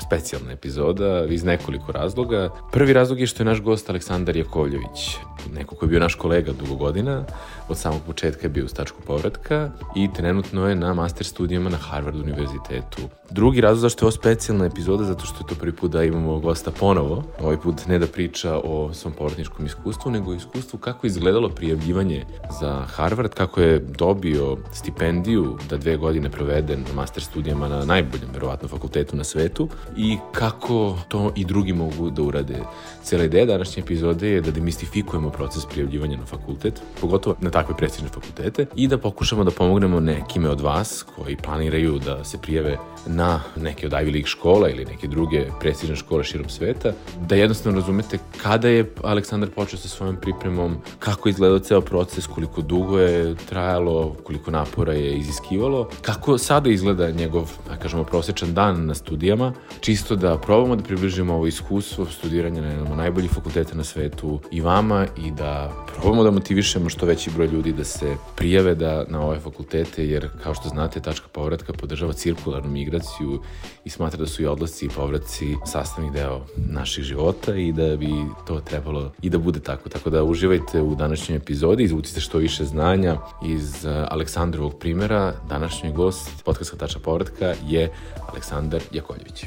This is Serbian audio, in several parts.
specijalna epizoda iz nekoliko razloga. Prvi razlog je što je naš gost Aleksandar Jakovljević, neko ko je bio naš kolega dugo godina, od samog početka je bio u stačku povratka i trenutno je na master studijama na Harvard univerzitetu. Drugi razlog zašto je ovo specijalna epizoda, zato što je to prvi put da imamo gosta ponovo. Ovaj put ne da priča o svom povratničkom iskustvu, nego iskustvu kako je izgledalo prijavljivanje za Harvard, kako je dobio stipendiju da dve godine provede na master studijama na najboljem, verovatno, fakultetu na svetu i kako to i drugi mogu da urade. Cijela ideja današnje epizode je da demistifikujemo proces prijavljivanja na fakultet, pogotovo na takve prestižne fakultete i da pokušamo da pomognemo nekime od vas koji planiraju da se prijave na neke od Ivy League škola ili neke druge prestižne škole širom sveta, da jednostavno razumete kada je Aleksandar počeo sa svojom pripremom, kako je izgledao ceo proces, koliko dugo je trajalo, koliko napora je iziskivalo, kako sada izgleda njegov, da kažemo, prosečan dan na studijama, čisto da probamo da približimo ovo iskustvo studiranja na jednom najboljih fakulteta na svetu i vama i da probamo da motivišemo što veći broj ljudi da se prijave da na ove fakultete, jer kao što znate, tačka povratka podržava cirkularnu migraciju i smatra da su i odlasci i povratci sastavni deo naših života i da bi to trebalo i da bude tako. Tako da uživajte u današnjoj epizodi, izvucite što više znanja iz uh, Aleksandrovog primera. Današnji gost podcasta Tačka povratka je Aleksandar Jakoljević.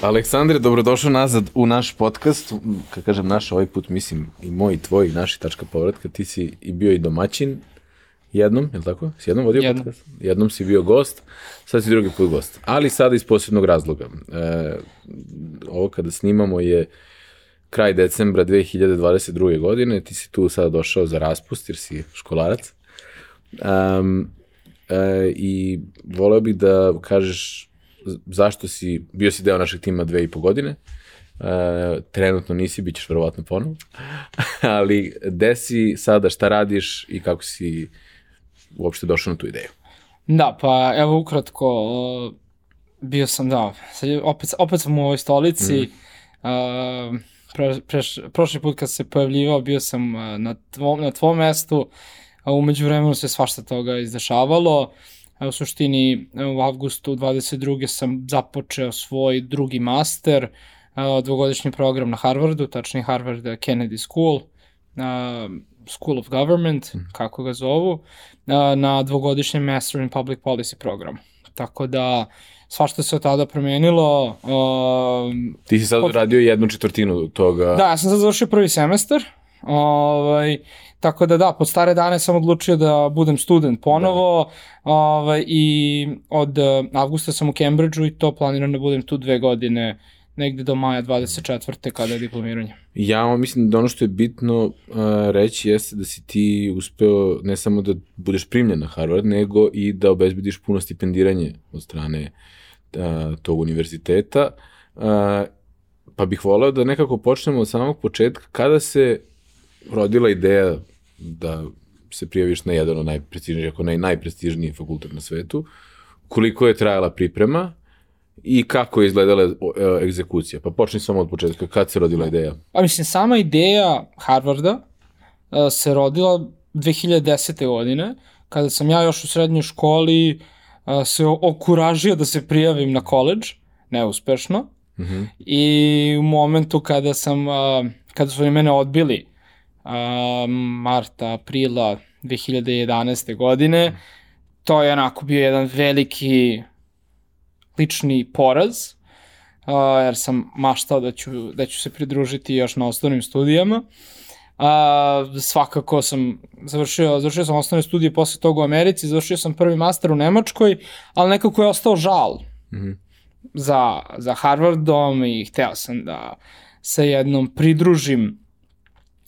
Aleksandre, dobrodošao nazad u naš podcast. Kad kažem naš, ovaj put mislim i moj, i tvoj, i naši tačka povratka. Ti si i bio i domaćin jednom, je li tako? Si jednom vodio Jednom. podcast? Jednom si bio gost, sad si drugi put gost. Ali sada iz posebnog razloga. E, ovo kada snimamo je kraj decembra 2022. godine, ti si tu sada došao za raspust jer si školarac. Um, e, I voleo bih da kažeš zašto si, bio si deo našeg tima dve i po godine, e, trenutno nisi, bit ćeš verovatno ponovo, ali gde si sada, šta radiš i kako si uopšte došao na tu ideju? Da, pa evo ukratko, bio sam, da, sad opet, opet sam u ovoj stolici, mm. pre, preš, prošli put kad se pojavljivao bio sam na tvom, na tvom mestu, a umeđu vremenu se svašta toga izdešavalo, u suštini u avgustu 22. sam započeo svoj drugi master, dvogodišnji program na Harvardu, tačnije Harvard Kennedy School, School of Government, kako ga zovu, na dvogodišnjem Master in Public Policy programu. Tako da, svašta se od tada promenilo. Um, Ti si sad Pod- radio jednu četvrtinu toga. da, ja sam sad završio prvi semestar, ovaj, tako da da, pod stare dane sam odlučio da budem student ponovo ovaj, i od uh, avgusta sam u Cambridgeu i to planiram da budem tu dve godine negde do maja 24. kada je diplomiranje. Ja mislim da ono što je bitno uh, reći jeste da si ti uspeo ne samo da budeš primljen na Harvard, nego i da obezbediš puno stipendiranje od strane uh, tog univerziteta. Uh, pa bih voleo da nekako počnemo od samog početka. Kada se rodila ideja da se prijaviš na jedan od najprestižnijih, ako ne najprestižniji fakultet na svetu, koliko je trajala priprema i kako je izgledala e, egzekucija? Pa počni samo od početka, kad se rodila ideja? A mislim, sama ideja Harvarda uh, se rodila 2010. godine, kada sam ja još u srednjoj školi uh, se okuražio da se prijavim na koleđ, neuspešno, Mhm. i u momentu kada sam, uh, kada su oni mene odbili uh, marta, aprila 2011. godine, to je onako bio jedan veliki lični poraz, uh, jer sam maštao da ću, da ću se pridružiti još na osnovnim studijama. Uh, svakako sam završio, završio sam osnovne studije posle toga u Americi, završio sam prvi master u Nemačkoj, ali nekako je ostao žal Mhm. za, za Harvardom i hteo sam da se jednom pridružim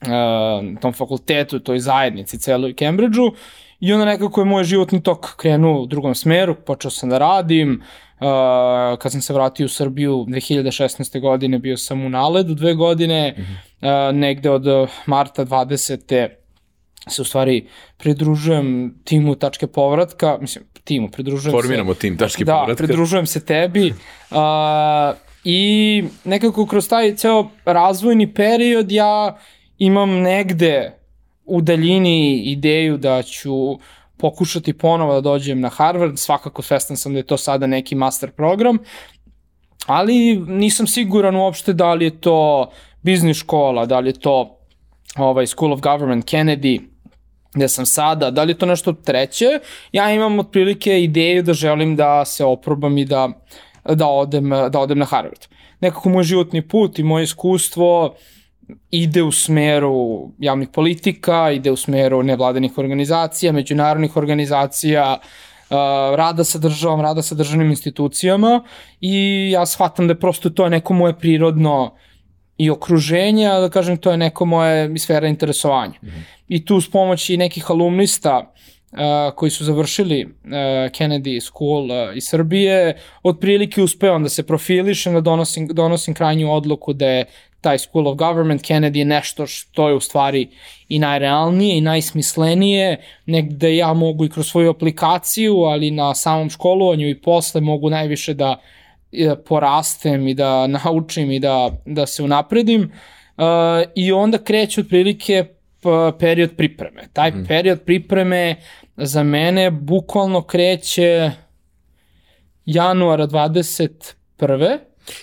uh, tom fakultetu, toj zajednici celoj Cambridgeu i onda nekako je moj životni tok krenuo u drugom smeru, počeo sam da radim, Uh, kad sam se vratio u Srbiju 2016. godine bio sam u Naledu dve godine, uh, negde od marta 20. se u stvari pridružujem timu tačke povratka, mislim, timu, pridružujem Formiramo se... tim tačke da, povratka. pridružujem se tebi. Uh, I nekako kroz taj ceo razvojni period ja imam negde u daljini ideju da ću pokušati ponovo da dođem na Harvard, svakako svestan sam da je to sada neki master program, ali nisam siguran uopšte da li je to biznis škola, da li je to ovaj, School of Government Kennedy, gde sam sada, da li je to nešto treće, ja imam otprilike ideju da želim da se oprobam i da, da, odem, da odem na Harvard. Nekako moj životni put i moje iskustvo ide u smeru javnih politika, ide u smeru nevladanih organizacija, međunarodnih organizacija, rada sa državom, rada sa državnim institucijama i ja shvatam da je prosto to neko moje prirodno i okruženje, a da kažem to je neko moje sfera interesovanja. Mm -hmm. I tu s pomoći nekih alumnista uh, koji su završili uh, Kennedy School uh, iz Srbije, otprilike uspevam da se profilišem, da donosim, donosim krajnju odluku da je taj School of Government Kennedy je nešto što je u stvari i najrealnije i najsmislenije, negde ja mogu i kroz svoju aplikaciju, ali na samom školovanju i posle mogu najviše da porastem i da naučim i da, da se unapredim uh, i onda kreće otprilike period pripreme. Taj mm. period pripreme za mene bukvalno kreće januara 21.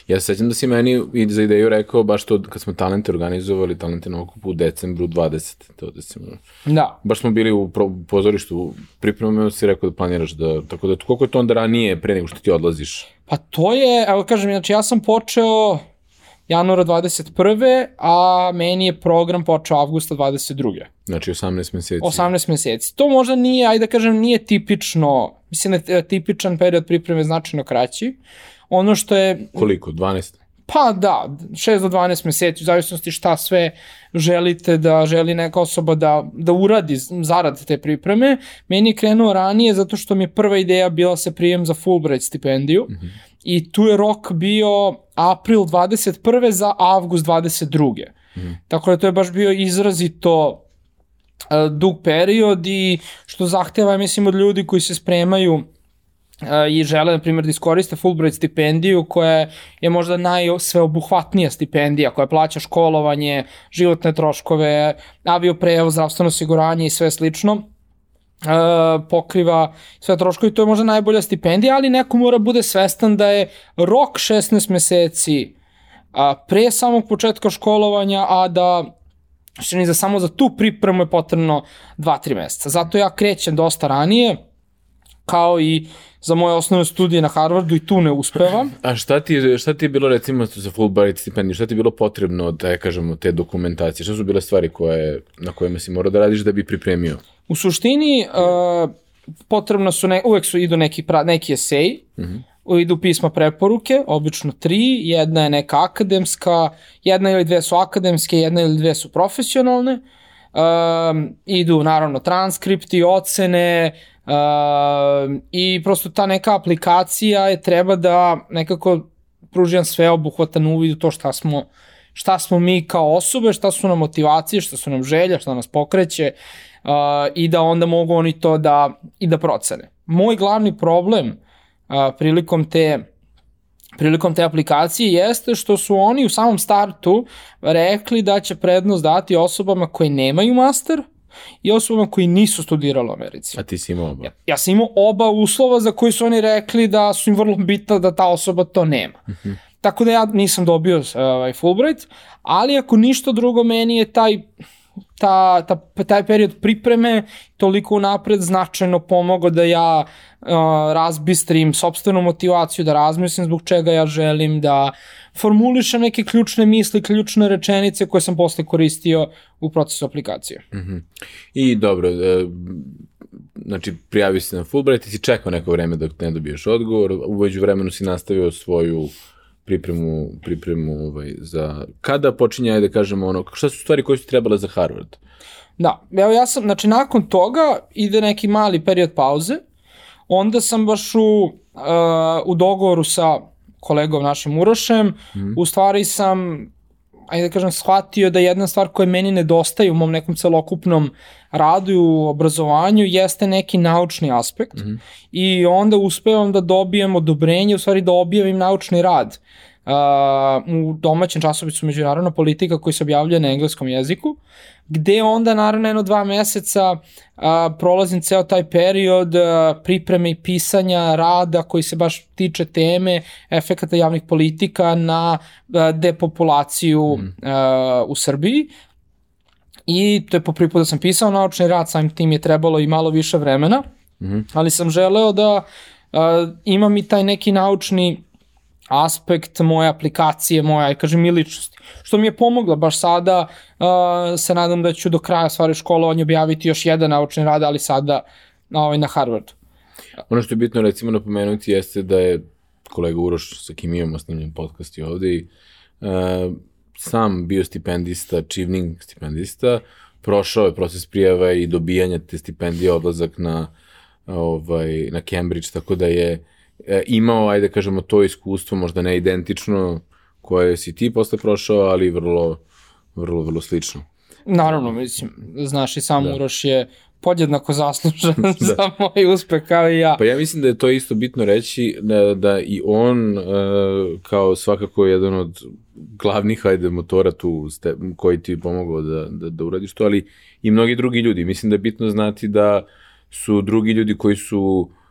Ja se sećam da si meni i za ideju rekao baš to kad smo talente organizovali, talente na okupu u decembru 20. To da si, da. Baš smo bili u pozorištu pripremama i si rekao da planiraš da, tako da koliko je to onda ranije pre nego što ti odlaziš? Pa to je, evo kažem, znači ja sam počeo januara 21. a meni je program počeo avgusta 22. Znači 18 meseci. 18 meseci. To možda nije, ajde da kažem, nije tipično, mislim da je tipičan period pripreme značajno kraći. Ono što je... Koliko? 12? Pa da, 6 do 12 meseci, u zavisnosti šta sve želite da želi neka osoba da, da uradi zarad te pripreme. Meni je krenuo ranije zato što mi je prva ideja bila se prijem za Fulbright stipendiju mm -hmm. i tu je rok bio april 21. za avgust 22. Mm -hmm. Tako da to je baš bio izrazito uh, dug period i što zahteva, mislim, od ljudi koji se spremaju i žele, na primjer, da iskoriste Fulbright stipendiju koja je možda najsveobuhvatnija stipendija koja plaća školovanje, životne troškove, avioprevoz, zdravstveno osiguranje i sve slično uh, pokriva sve troškove i to je možda najbolja stipendija, ali neko mora bude svestan da je rok 16 meseci uh, pre samog početka školovanja, a da što ni za samo za tu pripremu je potrebno 2-3 meseca. Zato ja krećem dosta ranije, kao i za moje osnovne studije na Harvardu i tu ne uspevam. A šta ti, šta ti je bilo recimo za Fulbright stipendiju, šta ti je bilo potrebno da je kažemo te dokumentacije, šta su bile stvari koje, na kojima si morao da radiš da bi pripremio? U suštini uh, potrebno su, ne, uvek su idu neki, pra, neki esej, uh mhm. -huh. idu pisma preporuke, obično tri, jedna je neka akademska, jedna ili dve su akademske, jedna ili dve su profesionalne, um, idu naravno transkripti, ocene, Uh, I prosto ta neka aplikacija je treba da nekako pruži jedan sveobuhvatan uvid u to šta smo, šta smo mi kao osobe, šta su nam motivacije, šta su nam želja, šta nas pokreće uh, i da onda mogu oni to da, i da procene. Moj glavni problem uh, prilikom te prilikom te aplikacije jeste što su oni u samom startu rekli da će prednost dati osobama koje nemaju master, i osobama koji nisu studirali u Americi. A ti si imao oba? Ja, ja sam imao oba uslova za koji su oni rekli da su im vrlo bitno da ta osoba to nema. Uh mhm. -huh. Tako da ja nisam dobio ovaj, Fulbright, ali ako ništa drugo, meni je taj ta, ta, taj period pripreme toliko unapred značajno pomogao da ja uh, razbistrim sobstvenu motivaciju, da razmislim zbog čega ja želim da formulišem neke ključne misli, ključne rečenice koje sam posle koristio u procesu aplikacije. Mm -hmm. I dobro, e, znači prijavio si na Fulbright i si čekao neko vreme dok ne dobiješ odgovor, uveđu vremenu si nastavio svoju pripremu, pripremu ovaj, za... Kada počinje, da kažemo, ono, šta su stvari koje su trebale za Harvard? Da, evo ja sam, znači nakon toga ide neki mali period pauze, onda sam baš u, uh, u dogovoru sa kolegom našim Urošem, mm. u stvari sam ajde da kažem, shvatio da jedna stvar koja meni nedostaje u mom nekom celokupnom radu i u obrazovanju jeste neki naučni aspekt mm -hmm. i onda uspevam da dobijem odobrenje, u stvari da objavim naučni rad uh, u domaćem časopisu Međunarodna politika koji se objavljuje na engleskom jeziku, gde onda naravno jedno dva meseca uh, prolazim ceo taj period uh, pripreme i pisanja rada koji se baš tiče teme efekata javnih politika na uh, depopulaciju mm. uh, u Srbiji. I to je po prvi put da sam pisao naučni rad, samim tim je trebalo i malo više vremena, mm -hmm. ali sam želeo da uh, imam i taj neki naučni aspekt moje aplikacije, moja, kažem, i ličnosti. Što mi je pomoglo, baš sada uh, se nadam da ću do kraja stvari školovanja objaviti još jedan naučni rad, ali sada na, ovaj, na Harvardu. Ono što je bitno recimo napomenuti jeste da je kolega Uroš sa kim imamo snimljen podcast i ovde i uh, sam bio stipendista, Čivning stipendista, prošao je proces prijava i dobijanja te stipendije, odlazak na, ovaj, na Cambridge, tako da je imao, ajde da kažemo, to iskustvo, možda ne identično koje si ti posle prošao, ali vrlo, vrlo, vrlo slično. Naravno, mislim, znaš i sam da. Uroš je podjednako zaslužan da. za moj uspeh kao i ja. Pa ja mislim da je to isto bitno reći da, da i on uh, kao svakako jedan od glavnih ajde motora tu ste, koji ti je pomogao da, da, da uradiš to, ali i mnogi drugi ljudi. Mislim da je bitno znati da su drugi ljudi koji su uh,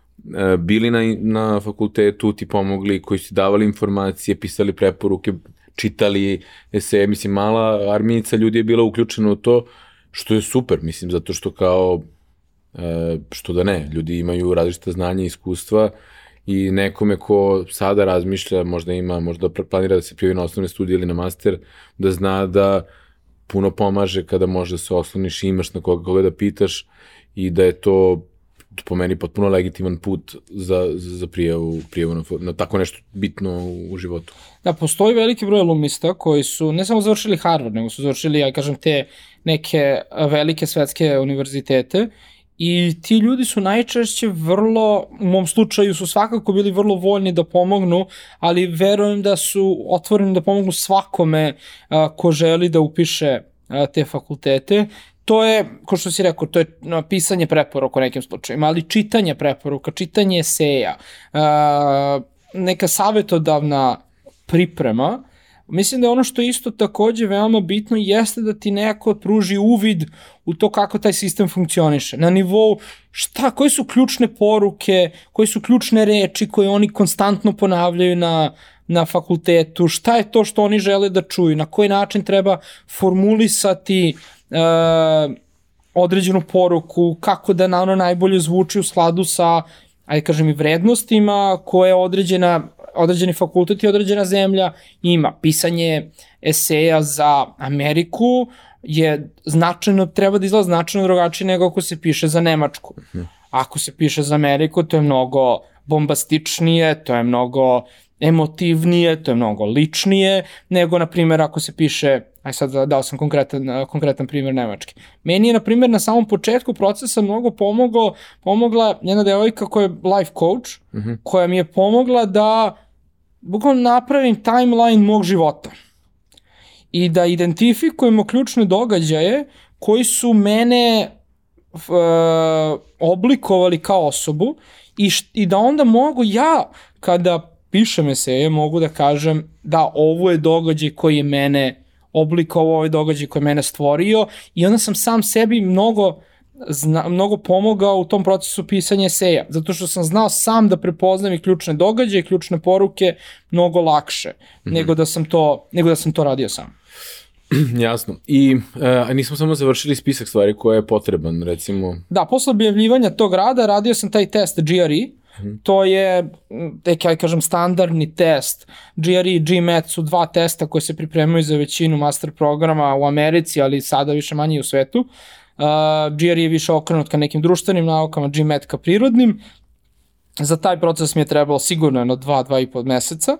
bili na, na fakultetu ti pomogli, koji su davali informacije, pisali preporuke, čitali eseje, mislim mala arminica ljudi je bila uključena u to što je super, mislim, zato što kao, e, što da ne, ljudi imaju različite znanja i iskustva i nekome ko sada razmišlja, možda ima, možda planira da se prijavi na osnovne studije ili na master, da zna da puno pomaže kada može da se osloniš i imaš na koga, koga da pitaš i da je to po meni potpuno legitiman put za, za prijavu, prijavu na, na tako nešto bitno u, u životu. Da, postoji veliki broj alumnista koji su ne samo završili Harvard, nego su završili, ja kažem, te neke velike svetske univerzitete I ti ljudi su najčešće vrlo, u mom slučaju su svakako bili vrlo voljni da pomognu, ali verujem da su otvoreni da pomognu svakome a, ko želi da upiše te fakultete. To je, ko što si rekao, to je pisanje preporuka u nekim slučajima, ali čitanje preporuka, čitanje eseja, neka savetodavna priprema, Mislim da ono što je isto takođe veoma bitno jeste da ti neko pruži uvid u to kako taj sistem funkcioniše. Na nivou šta, koje su ključne poruke, koje su ključne reči koje oni konstantno ponavljaju na, na fakultetu, šta je to što oni žele da čuju, na koji način treba formulisati uh, određenu poruku, kako da na ono najbolje zvuči u skladu sa ajde kažem i vrednostima koje određena određeni fakultet i određena zemlja ima. Pisanje eseja za Ameriku je značajno, treba da izgleda značajno drugačije nego ako se piše za Nemačku. Ako se piše za Ameriku, to je mnogo bombastičnije, to je mnogo emotivnije, to je mnogo ličnije, nego, na primjer, ako se piše, aj sad dao sam konkretan, konkretan primjer Nemački. Meni je, na primjer, na samom početku procesa mnogo pomogao, pomogla jedna devojka koja je life coach, mhm. -huh. koja mi je pomogla da bukvalno napravim timeline mog života i da identifikujemo ključne događaje koji su mene uh, oblikovali kao osobu i, i da onda mogu ja kada pišem eseje mogu da kažem da ovo je događaj koji je mene oblikovao, ovo je događaj koji je mene stvorio i onda sam sam sebi mnogo zna, mnogo pomogao u tom procesu pisanja eseja, zato što sam znao sam da prepoznam i ključne događaje, ključne poruke mnogo lakše mm -hmm. nego, da sam to, nego da sam to radio sam. Jasno. I uh, nismo samo završili spisak stvari koje je potreban, recimo... Da, posle objavljivanja tog rada radio sam taj test GRE. To je, neki, ja kažem, standardni test. GRE i GMAT su dva testa koje se pripremaju za većinu master programa u Americi, ali sada više manje i u svetu. Uh, Uh, GR je više okrenut ka nekim društvenim naukama, GMAT ka prirodnim. Za taj proces mi je trebalo sigurno jedno dva, dva i pol meseca.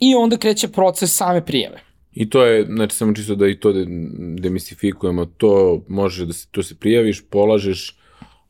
I onda kreće proces same prijeve. I to je, znači samo čisto da i to demistifikujemo, to može da se, to se prijaviš, polažeš,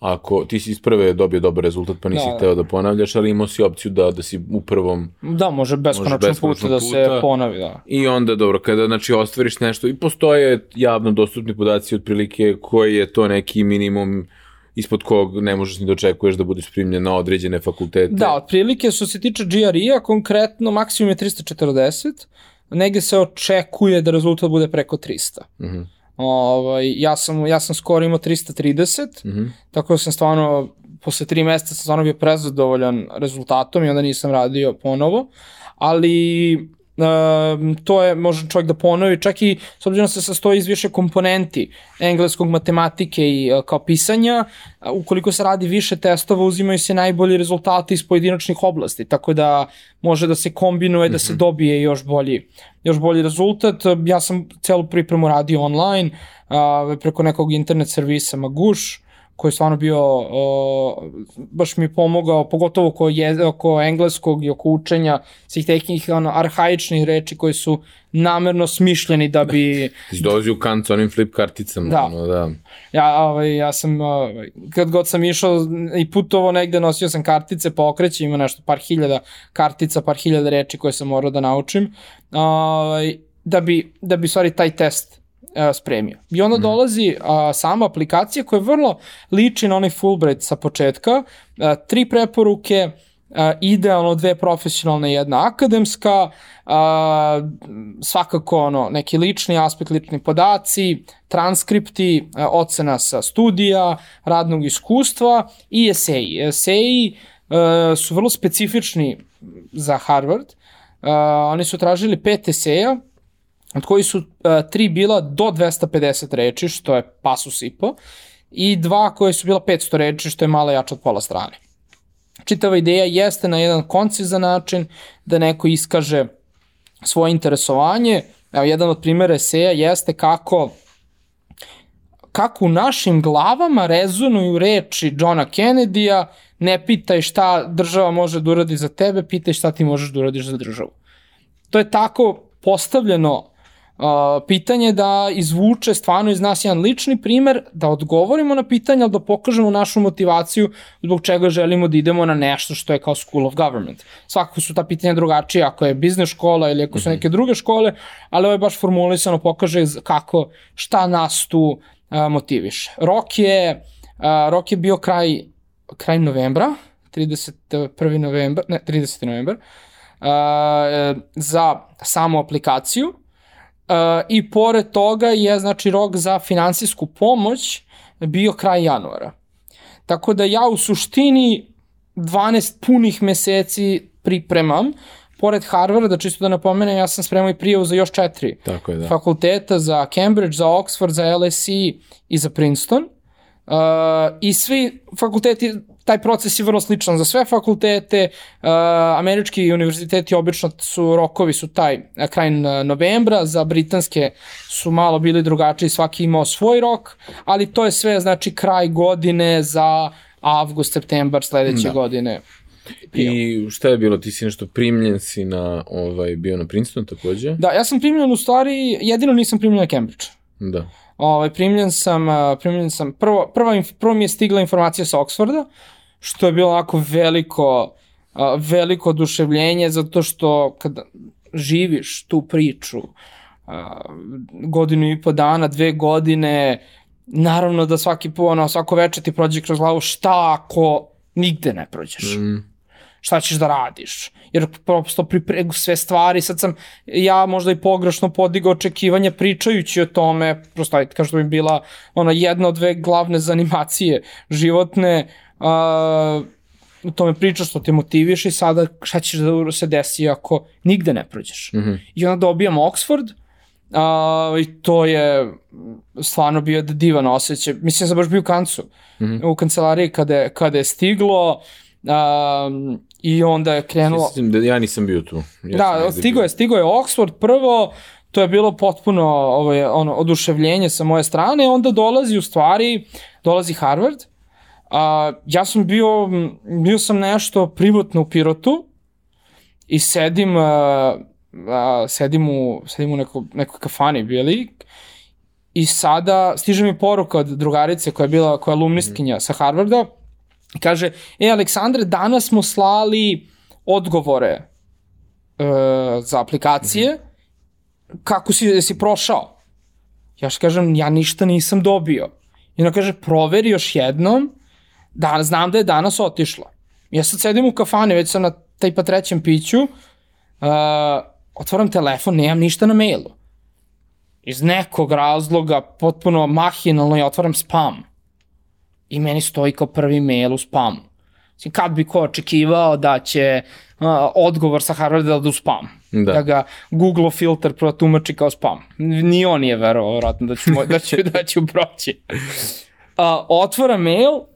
ako ti si iz prve dobio dobar rezultat pa nisi Da, da. hteo da ponavljaš, ali imao si opciju da, da si u prvom Da, može beskonačno beskonačno puta da se puta. ponovi, da. I onda, dobro, kada znači, ostvariš nešto i postoje javno dostupni podaci otprilike koji je to neki minimum ispod kog ne možeš ni da očekuješ da budeš primljen na određene fakultete. Da, otprilike što se tiče GRE-a, konkretno maksimum je 340, negde se očekuje da rezultat bude preko 300. Mhm. Ovaj, ja, sam, ja sam skoro imao 330, Mhm. tako da sam stvarno, posle tri meseca sam stvarno bio prezadovoljan rezultatom i onda nisam radio ponovo, ali um, to je, može čovjek da ponovi, čak i s obzirom da se sastoji iz više komponenti engleskog, matematike i uh, kao pisanja, a, ukoliko se radi više testova, uzimaju se najbolji rezultati iz pojedinačnih oblasti, tako da može da se kombinuje, da se dobije još bolji, još bolji rezultat. Ja sam celu pripremu radio online, a, preko nekog internet servisa Maguš, koji je stvarno bio, o, baš mi je pomogao, pogotovo oko, je, oko engleskog i oko učenja svih teknih ono, arhaičnih reči koji su namerno smišljeni da bi... Dolazi u kant sa onim flip karticama. Da. Ono, da. Ja, ovaj, ja sam, ovaj, kad god sam išao i putovo negde, nosio sam kartice po okreći, ima nešto par hiljada kartica, par hiljada reči koje sam morao da naučim, ovaj, da bi, da bi stvari taj test uh, spremio. I onda dolazi uh, sama aplikacija koja vrlo liči na onaj Fulbright sa početka, uh, tri preporuke, uh, idealno dve profesionalne i jedna akademska, uh, svakako ono, neki lični aspekt, lični podaci, transkripti, uh, ocena sa studija, radnog iskustva i eseji. Eseji uh, su vrlo specifični za Harvard. Uh, oni su tražili pet eseja, od koji su uh, tri bila do 250 reči, što je pasus i po, i dva koje su bila 500 reči, što je malo jače od pola strane. Čitava ideja jeste na jedan koncizan način da neko iskaže svoje interesovanje. Evo, jedan od primjera eseja jeste kako kako u našim glavama rezonuju reči Johna Kennedy-a, ne pitaj šta država može da uradi za tebe, pitaj šta ti možeš da uradiš za državu. To je tako postavljeno uh, pitanje da izvuče stvarno iz nas jedan lični primer, da odgovorimo na pitanje, ali da pokažemo našu motivaciju zbog čega želimo da idemo na nešto što je kao School of Government. Svakako su ta pitanja drugačija ako je biznes škola ili ako su neke druge škole, ali ovo je baš formulisano, pokaže kako, šta nas tu uh, motiviše. Rok je, uh, rok je bio kraj, kraj novembra, 31. novembar, ne, 30. novembar, uh, za samu aplikaciju i pored toga je znači rok za finansijsku pomoć bio kraj januara. Tako da ja u suštini 12 punih meseci pripremam, pored Harvarda, čisto da napomenem, ja sam spremao i prijavu za još četiri Tako je, da. fakulteta, za Cambridge, za Oxford, za LSE i za Princeton. Uh, I svi fakulteti, taj proces je vrlo sličan za sve fakultete. Uh, američki univerziteti obično su, rokovi su taj uh, kraj n- novembra, za britanske su malo bili drugačiji, svaki imao svoj rok, ali to je sve znači kraj godine za avgust, septembar sledeće Da. godine. I šta je bilo? Ti si nešto primljen si na, ovaj, bio na Princeton takođe? Da, ja sam primljen u stvari, jedino nisam primljen na Cambridge. Da. Ovaj, primljen sam, primljen sam, prvo, prva, prvo mi je stigla informacija sa Oxforda, što je bilo onako veliko, veliko oduševljenje, zato što kada živiš tu priču godinu i po dana, dve godine, naravno da svaki po, ono, svako večer ti prođe kroz glavu šta ako nigde ne prođeš. Mm, šta ćeš da radiš. Jer prosto pripregu sve stvari, sad sam ja možda i pogrešno podigao očekivanja pričajući o tome, prosto ajde kao što bi bila ona jedna od dve glavne zanimacije životne, uh, u tome pričaš što te motiviš i sada šta ćeš da se desi ako nigde ne prođeš. mhm. I onda dobijam Oxford, Uh, I to je stvarno bio divan osjećaj. Mislim, sam baš bio u kancu, Mhm. u kancelariji kada je, kada je stiglo um, i onda je krenulo... Mislim da ja nisam bio tu. Ja da, stigo je, stigo je Oxford. Prvo, to je bilo potpuno ovaj, ono, oduševljenje sa moje strane, onda dolazi u stvari, dolazi Harvard, a, ja sam bio, bio sam nešto privatno u Pirotu i sedim, a, a, sedim u, sedim u neko, nekoj kafani bili. I sada stiže mi poruka od drugarice koja je bila, koja je alumnistkinja sa Harvarda, kaže, e, Aleksandre, danas smo slali odgovore e, za aplikacije, kako si, si prošao? Ja što kažem, ja ništa nisam dobio. I ona kaže, proveri još jednom, da, znam da je danas otišlo. Ja sad sedim u kafani, već sam na taj pa trećem piću, uh, otvaram telefon, nemam ništa na mailu. Iz nekog razloga, potpuno mahinalno, ja otvaram spam. I meni stoji kao prvi mail u spamu. Mislim, kad bi ko očekivao da će uh, odgovor sa Harvarda da u spam. Da. da ga Google filter protumači kao spam. Ni on nije verovao, vratno, da ću, da ću, da ću proći. Uh, otvoram mail, uh,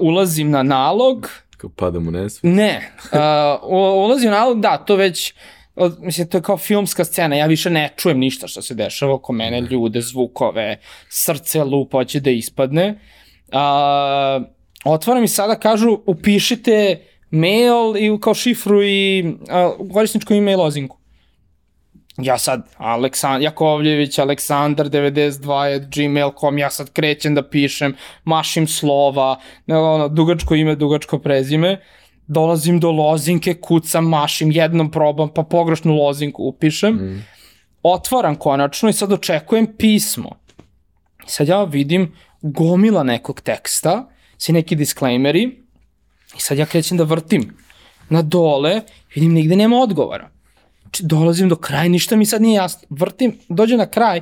ulazim na nalog, Kao padam u nesvest. Ne, uh, ulazim u nalog, da, to već, mislim, to je kao filmska scena, ja više ne čujem ništa što se dešava oko mene, ljude, zvukove, srce lupa, hoće da ispadne. Uh, otvaram i sada kažu, upišite mail i kao šifru i korisničku ime i lozinku. Ja sad, Aleksandar, Jakovljević, Aleksandar 92 gmail.com, ja sad krećem da pišem, mašim slova, ono, dugačko ime, dugačko prezime, dolazim do lozinke, kucam, mašim, jednom probam, pa pogrešnu lozinku upišem, mm. otvaram konačno i sad očekujem pismo. I sad ja vidim gomila nekog teksta, svi neki disclaimeri, i sad ja krećem da vrtim na dole, vidim nigde nema odgovora. Znači, dolazim do kraja, ništa mi sad nije jasno. Vrtim, dođe na kraj,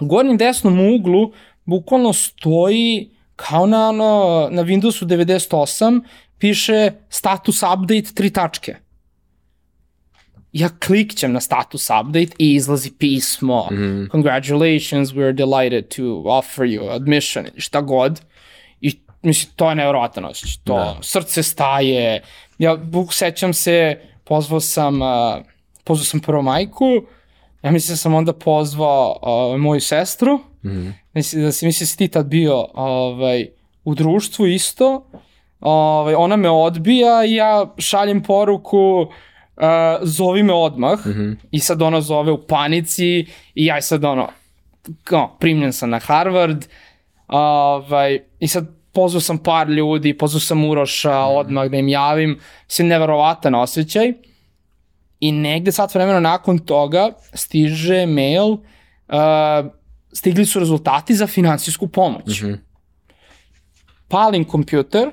u gornjem desnom uglu bukvalno stoji kao na, ono, na Windowsu 98 piše status update tri tačke. Ja klikćem na status update i izlazi pismo. Mm -hmm. Congratulations, we're delighted to offer you admission šta god. I mislim, to je nevjerovatan osjećaj. To, da. srce staje. Ja buk sećam se, pozvao sam, uh, pozvao sam prvo majku, ja mislim da sam onda pozvao uh, moju sestru, mm -hmm. mislim da si, mislim da si ti tad bio ovaj, u društvu isto, ovaj, ona me odbija i ja šaljem poruku uh, zovi me odmah mm -hmm. i sad ona zove u panici i ja sad ono, kao, primljen sam na Harvard, ovaj, i sad pozvao sam par ljudi, pozvao sam Uroša mm -hmm. odmah da im javim, sve neverovatan osjećaj. I negde sat vremena nakon toga stiže mail, uh, stigli su rezultati za finansijsku pomoć. Mm -hmm. Palim kompjuter,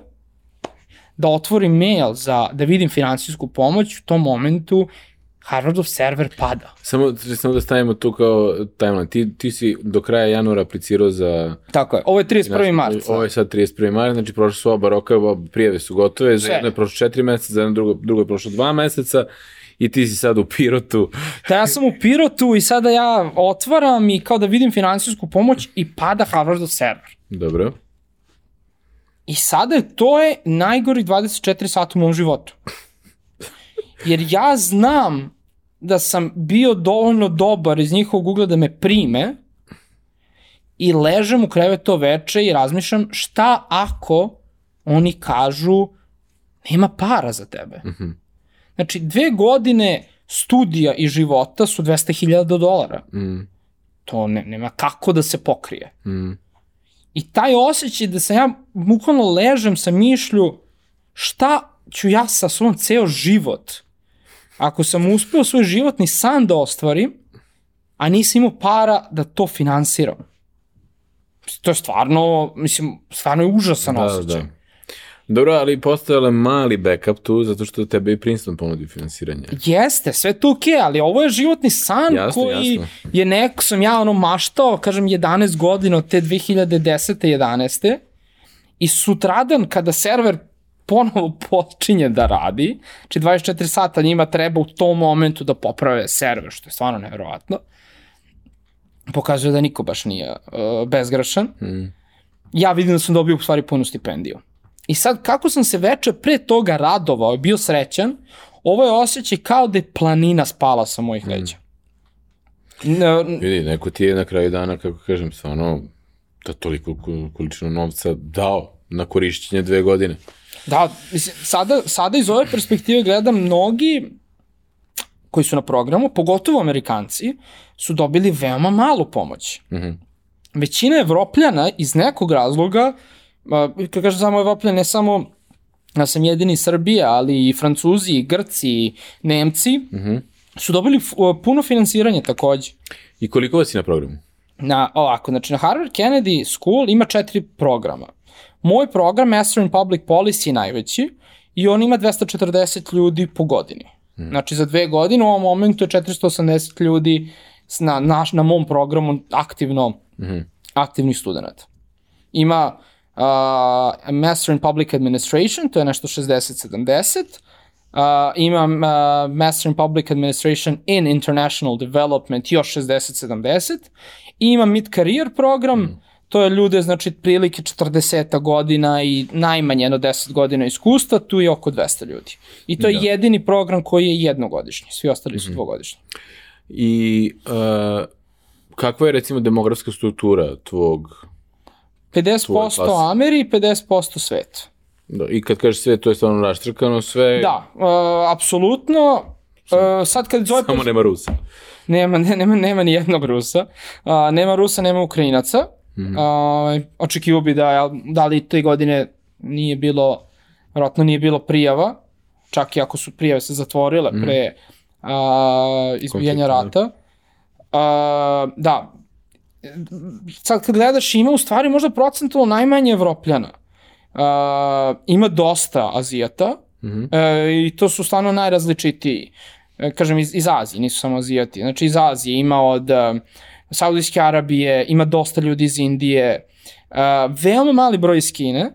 da otvorim mail za, da vidim finansijsku pomoć, u tom momentu Harvardov server pada. Samo, samo da stavimo tu kao timeline. Ti, ti si do kraja januara aplicirao za... Tako je. Ovo je 31. mart. Ovo je sad 31. mart, znači prošle su oba roka, oba prijeve su gotove. Za jedno je prošlo četiri meseca, za jedno drugo, drugo je prošlo dva meseca i ti si sad u Pirotu. Da, ja sam u Pirotu i sada ja otvaram i kao da vidim finansijsku pomoć i pada Harvardov server. Dobro. I sada je to je najgori 24 sata u mom životu. Jer ja znam da sam bio dovoljno dobar iz njihovog ugla da me prime i ležem u krevetu veče i razmišljam šta ako oni kažu nema para za tebe. Mm -hmm. Znači, dve godine studija i života su 200.000 dolara. Mm. To ne, nema kako da se pokrije. Mm. I taj osjećaj da sam ja bukvalno ležem sa mišlju šta ću ja sa svom ceo život ako sam uspeo svoj životni san da ostvarim, a nisam imao para da to finansiram. To je stvarno, mislim, stvarno je užasan da, osjećaj. Da. Dobro, ali postojala mali backup tu, zato što tebe i Princeton ponudi finansiranje. Jeste, sve to okej, okay, ali ovo je životni san jasno, koji jasno. je neko, sam ja ono maštao, kažem, 11 godina od te 2010. 11. I sutradan kada server ponovo počinje da radi, znači 24 sata njima treba u tom momentu da poprave server, što je stvarno nevjerovatno, pokazuje da niko baš nije uh, bezgrešan. Mm. Ja vidim da sam dobio u stvari punu stipendiju. I sad, kako sam se veče pre toga radovao i bio srećan, ovo je osjećaj kao da je planina spala sa mojih mm. leđa. Mm. Vidi, neko ti je na kraju dana, kako kažem, stvarno, da toliko količinu novca dao na korišćenje dve godine. Da, mislim, sada, sada iz ove perspektive gledam mnogi koji su na programu, pogotovo Amerikanci, su dobili veoma malu pomoć. Mm -hmm. Većina Evropljana iz nekog razloga, kad kažem samo Evropljana, ne samo ja sam jedini Srbija, ali i Francuzi, i Grci, i Nemci, mm -hmm. su dobili puno finansiranja takođe. I koliko vas je na programu? Na, ovako, znači na Harvard Kennedy School ima četiri programa. Moj program, Master in Public Policy, je najveći i on ima 240 ljudi po godini. Mm. Znači za dve godine u ovom momentu je 480 ljudi na, na, na mom programu aktivno, mm aktivnih studenta. Ima uh, Master in Public Administration, to je nešto 60-70, Uh, imam uh, Master in Public Administration in International Development još 60-70 i imam Mid Career program, mm. to je ljude, znači, prilike 40 godina i najmanje jedno 10 godina iskustva, tu je oko 200 ljudi. I to da. je jedini program koji je jednogodišnji, svi ostali su mm -hmm. dvogodišnji. I uh, kakva je, recimo, demografska struktura tvog 50% Ameri i 50% svetu. Da, I kad kažeš sve, to je stvarno raštrkano sve? Da, uh, apsolutno. Uh, sad kad zove... Samo nema Rusa. Nema, ne, nema, nema ni jednog Rusa. Uh, nema Rusa, nema Ukrajinaca. Mm -hmm. uh, očekivao bi da, da li te godine nije bilo, vjerojatno nije bilo prijava, čak i ako su prijave se zatvorile mm -hmm. pre uh, izbijanja da. rata. Uh, da, sad kad gledaš ima u stvari možda procentualno najmanje Evropljana uh, ima dosta Azijata mm -hmm. uh, i to su stvarno najrazličitiji. Uh, kažem, iz, iz Azije, nisu samo Azijati. Znači, iz Azije ima od uh, Saudijske Arabije, ima dosta ljudi iz Indije, uh, veoma mali broj iz Kine,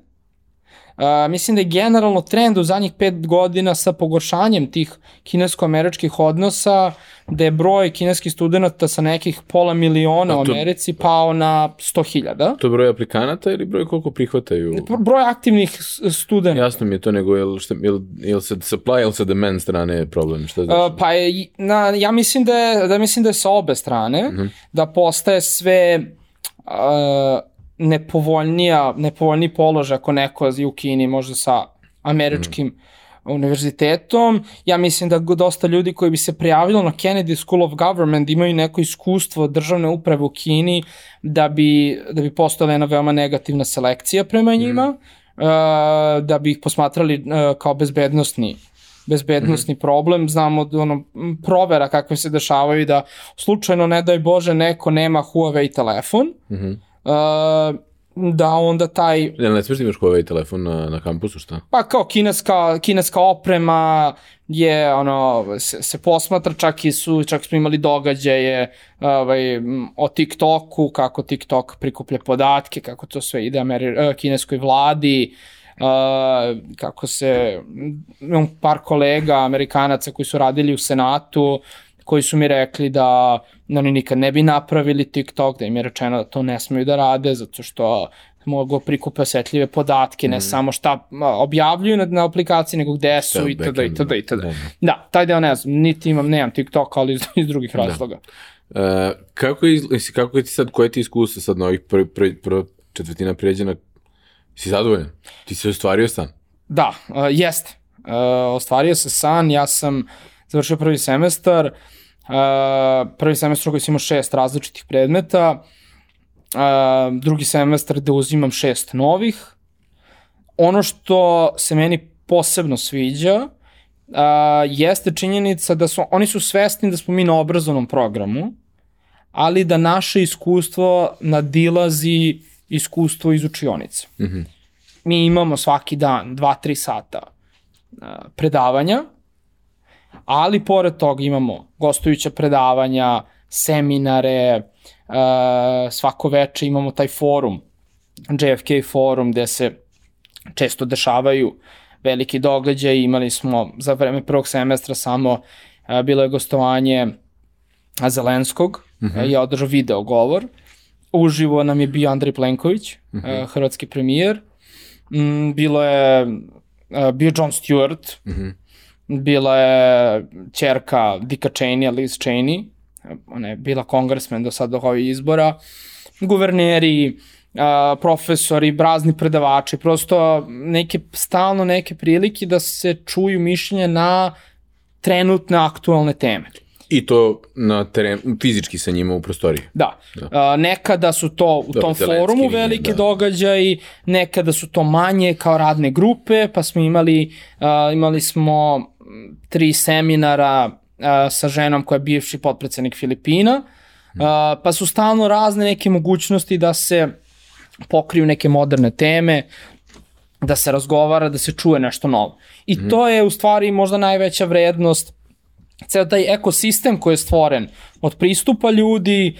Uh, mislim da je generalno trend u zadnjih pet godina sa pogoršanjem tih kinesko-američkih odnosa, da je broj kineskih studenta sa nekih pola miliona to, u Americi pao na 100.000. To je broj aplikanata ili broj koliko prihvataju? Broj aktivnih studenta. Jasno mi je to, nego je li, šta, je li, je li se supply ili se demand strane problem? Šta znači? Uh, pa je, na, ja mislim da je, da mislim da je sa obe strane, uh mhm. -huh. da postaje sve... Uh, nepovoljnija, nepovoljni položaj ako neko je u Kini možda sa američkim mm. univerzitetom. Ja mislim da dosta ljudi koji bi se prijavilo na Kennedy School of Government imaju neko iskustvo državne uprave u Kini da bi, da bi postojala jedna veoma negativna selekcija prema mm. njima, mm. uh, da bi ih posmatrali uh, kao bezbednostni bezbednostni mm -hmm. problem, znamo da ono, provera kakve se dešavaju da slučajno, ne daj Bože, neko nema Huawei telefon, mm -hmm uh, da onda taj... Ne, ne smiješ da imaš Huawei telefon na, na kampusu, šta? Pa kao kineska, kineska oprema je, ono, se, se posmatra, čak i su, čak smo imali događaje ovaj, o TikToku, kako TikTok prikuplja podatke, kako to sve ide Ameri uh, kineskoj vladi, Uh, kako se par kolega amerikanaca koji su radili u Senatu koji su mi rekli da oni nikad ne bi napravili TikTok, da im je rečeno da to ne smeju da rade, zato što mogu prikupe osetljive podatke, ne mm. samo šta objavljuju na, na aplikaciji, nego gde su i tada i tada i tada. Da, taj deo ne znam, niti imam, nemam TikTok, ali iz, iz drugih da. razloga. Uh, kako, je, kako ti sad, koje ti iskustvo sad na ovih prvi, prvi, prvi četvrtina prijeđena? Si zadovoljan? Ti si ostvario san? Da, uh, jeste. Uh, ostvario se san, ja sam završio prvi semestar, uh, prvi semestar koji sam imao šest različitih predmeta, uh, drugi semestar gde uzimam šest novih. Ono što se meni posebno sviđa uh, jeste činjenica da su, oni su svesni da smo mi na obrazovnom programu, ali da naše iskustvo nadilazi iskustvo iz učionice. Mm -hmm. Mi imamo svaki dan 2-3 sata uh, predavanja, ali pored toga imamo gostujuća predavanja, seminare, uh, svako veče imamo taj forum, JFK forum, gde se često dešavaju veliki događaj. Imali smo za vreme prvog semestra samo uh, bilo je gostovanje Zelenskog, mm -hmm. je održao video govor. Uživo nam je bio Andrej Plenković, mm -hmm. uh, hrvatski premijer. Mm, bilo je uh, bio John Stewart, mm -hmm bila je čerka Dika Cheney, Liz Cheney, ona je bila kongresmen do sada ovih izbora, guverneri, a, profesori, brazni predavači, prosto neke, stalno neke prilike da se čuju mišljenje na trenutne aktualne teme. I to na teren, fizički sa njima u prostoriji. Da. da. nekada su to u Dobro, tom forumu velike da. događaji, nekada su to manje kao radne grupe, pa smo imali, uh, imali smo tri seminara uh, sa ženom koja je bivši potpredsednik Filipina, uh, pa su stalno razne neke mogućnosti da se pokriju neke moderne teme, da se razgovara, da se čuje nešto novo. I mm. to je u stvari možda najveća vrednost ceo taj ekosistem koji je stvoren od pristupa ljudi,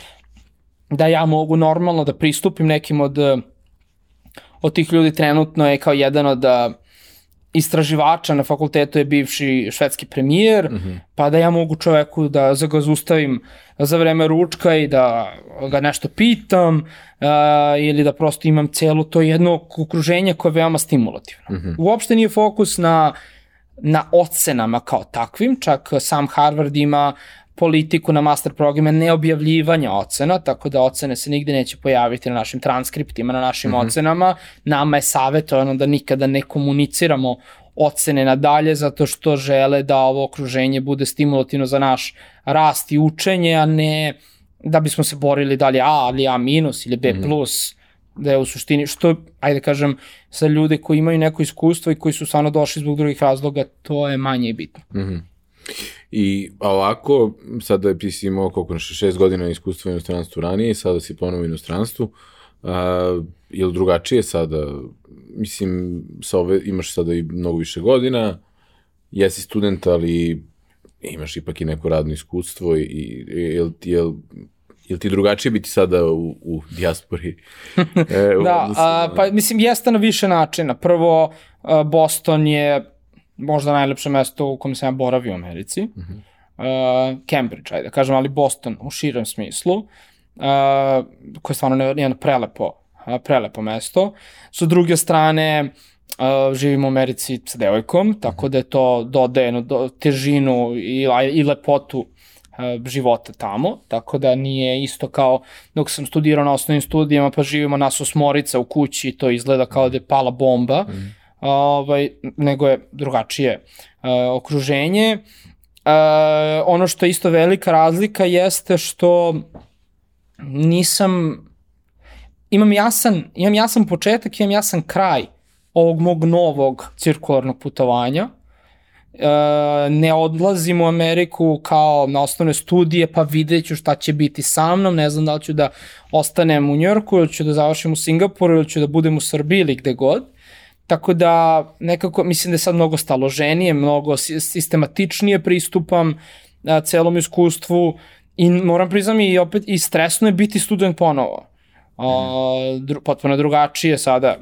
da ja mogu normalno da pristupim nekim od, od tih ljudi trenutno je kao jedan od istraživača na fakultetu je bivši švedski premijer, mm -hmm. pa da ja mogu čoveku da ga zustavim za vreme ručka i da ga nešto pitam uh, ili da prosto imam celo to jedno okruženje koje je veoma stimulativno. Mm -hmm. Uopšte nije fokus na na ocenama kao takvim, čak sam Harvard ima politiku na master programe neobjavljivanja ocena, tako da ocene se nigde neće pojaviti na našim transkriptima, na našim mm -hmm. ocenama. Nama je savjetovano da nikada ne komuniciramo ocene nadalje zato što žele da ovo okruženje bude stimulativno za naš rast i učenje, a ne da bismo se borili da li A ali A minus ili B mhm. plus. Mm -hmm da je u suštini, što, ajde kažem, sa ljude koji imaju neko iskustvo i koji su stvarno došli zbog drugih razloga, to je manje bitno. Mm -hmm. I ovako, sada ti si imao koliko šest godina iskustva u inostranstvu ranije i sada si ponovo u inostranstvu, a, je li drugačije sada, mislim, sa ove, imaš sada i mnogo više godina, jesi student, ali imaš ipak i neko radno iskustvo i, i je, je, Ili ti drugačije biti sada u, u dijaspori? E, da, a, pa mislim jeste na više načina. Prvo, Boston je možda najlepše mesto u kojem sam ja boravio u Americi. Uh -huh. uh, Cambridge, ajde da kažem, ali Boston u širem smislu, uh, koje je stvarno jedno prelepo, uh, prelepo mesto. Sa druge strane, uh, živim u Americi sa devojkom, tako da je to dodaje do, težinu i, i lepotu E, života tamo, tako da nije isto kao dok sam studirao na osnovnim studijama pa živimo nas osmorica u kući i to izgleda kao da je pala bomba, mm. Ovaj, nego je drugačije uh, okruženje. Uh, ono što je isto velika razlika jeste što nisam imam jasan, imam jasan početak, imam jasan kraj ovog mog novog cirkularnog putovanja E, ne odlazim u Ameriku kao na osnovne studije, pa vidjet ću šta će biti sa mnom, ne znam da li ću da ostanem u Njorku ili ću da završim u Singapuru ili ću da budem u Srbiji ili gde god. Tako da nekako mislim da je sad mnogo staloženije, mnogo sistematičnije pristupam a, celom iskustvu i moram priznam i opet i stresno je biti student ponovo. A, dru, potpuno drugačije sada,